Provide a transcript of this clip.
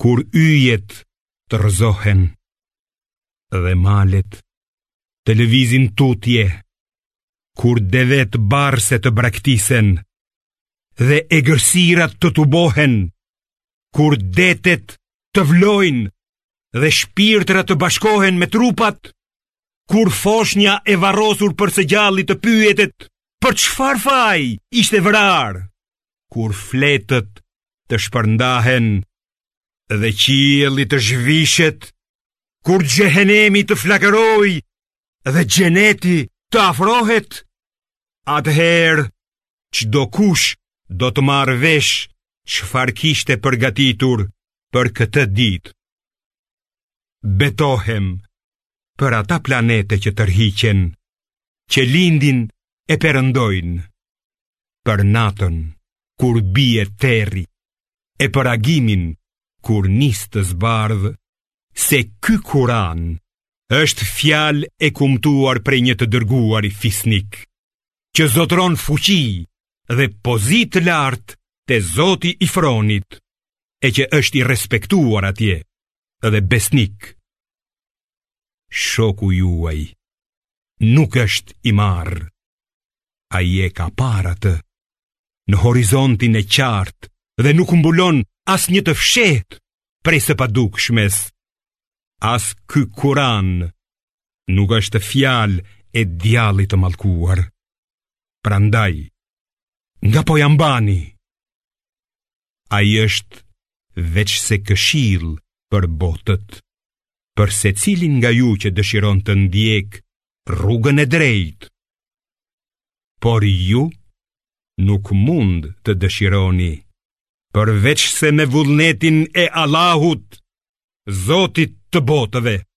Kur yjet të rrëzohen dhe malet të lëvizin tutje, kur devetë barrse të braktisen dhe egërsirat të tubohen, kur detet të vlojnë dhe shpirtrat të bashkohen me trupat, kur foshnja e varrosur për së gjalli të pyetet, për çfarë faj ishte vrarë? kur fletët të shpërndahen dhe qielli të zhvishet, kur xhehenemi të flakërojë dhe xheneti të afrohet, atëherë çdokush do të marrë vesh çfarë kishte përgatitur për këtë ditë. Betohem për ata planete që tërhiqen, që lindin e perëndojnë. për natën kur bie terri e për agimin kur nis të zbardhë se ky Kur'an është fjalë e kumtuar prej një të dërguari fisnik që zotëron fuqi dhe pozitë të lartë te Zoti i Fronit e që është i respektuar atje dhe besnik Shoku juaj nuk është i marrë. Ai e ka parë atë në horizontin e qartë dhe nuk mbulon asnjë të fshehtë prej së padukshmes. As ky Kuran nuk është fjalë e djallit të mallkuar. Prandaj, nga po ia mbani ai është veçse këshillë për botët. Për secilin nga ju që dëshiron të ndjekë rrugën e drejtë, por ju nuk mund të dëshironi, përveçse me vullnetin e Allahut, Zotit të botëve.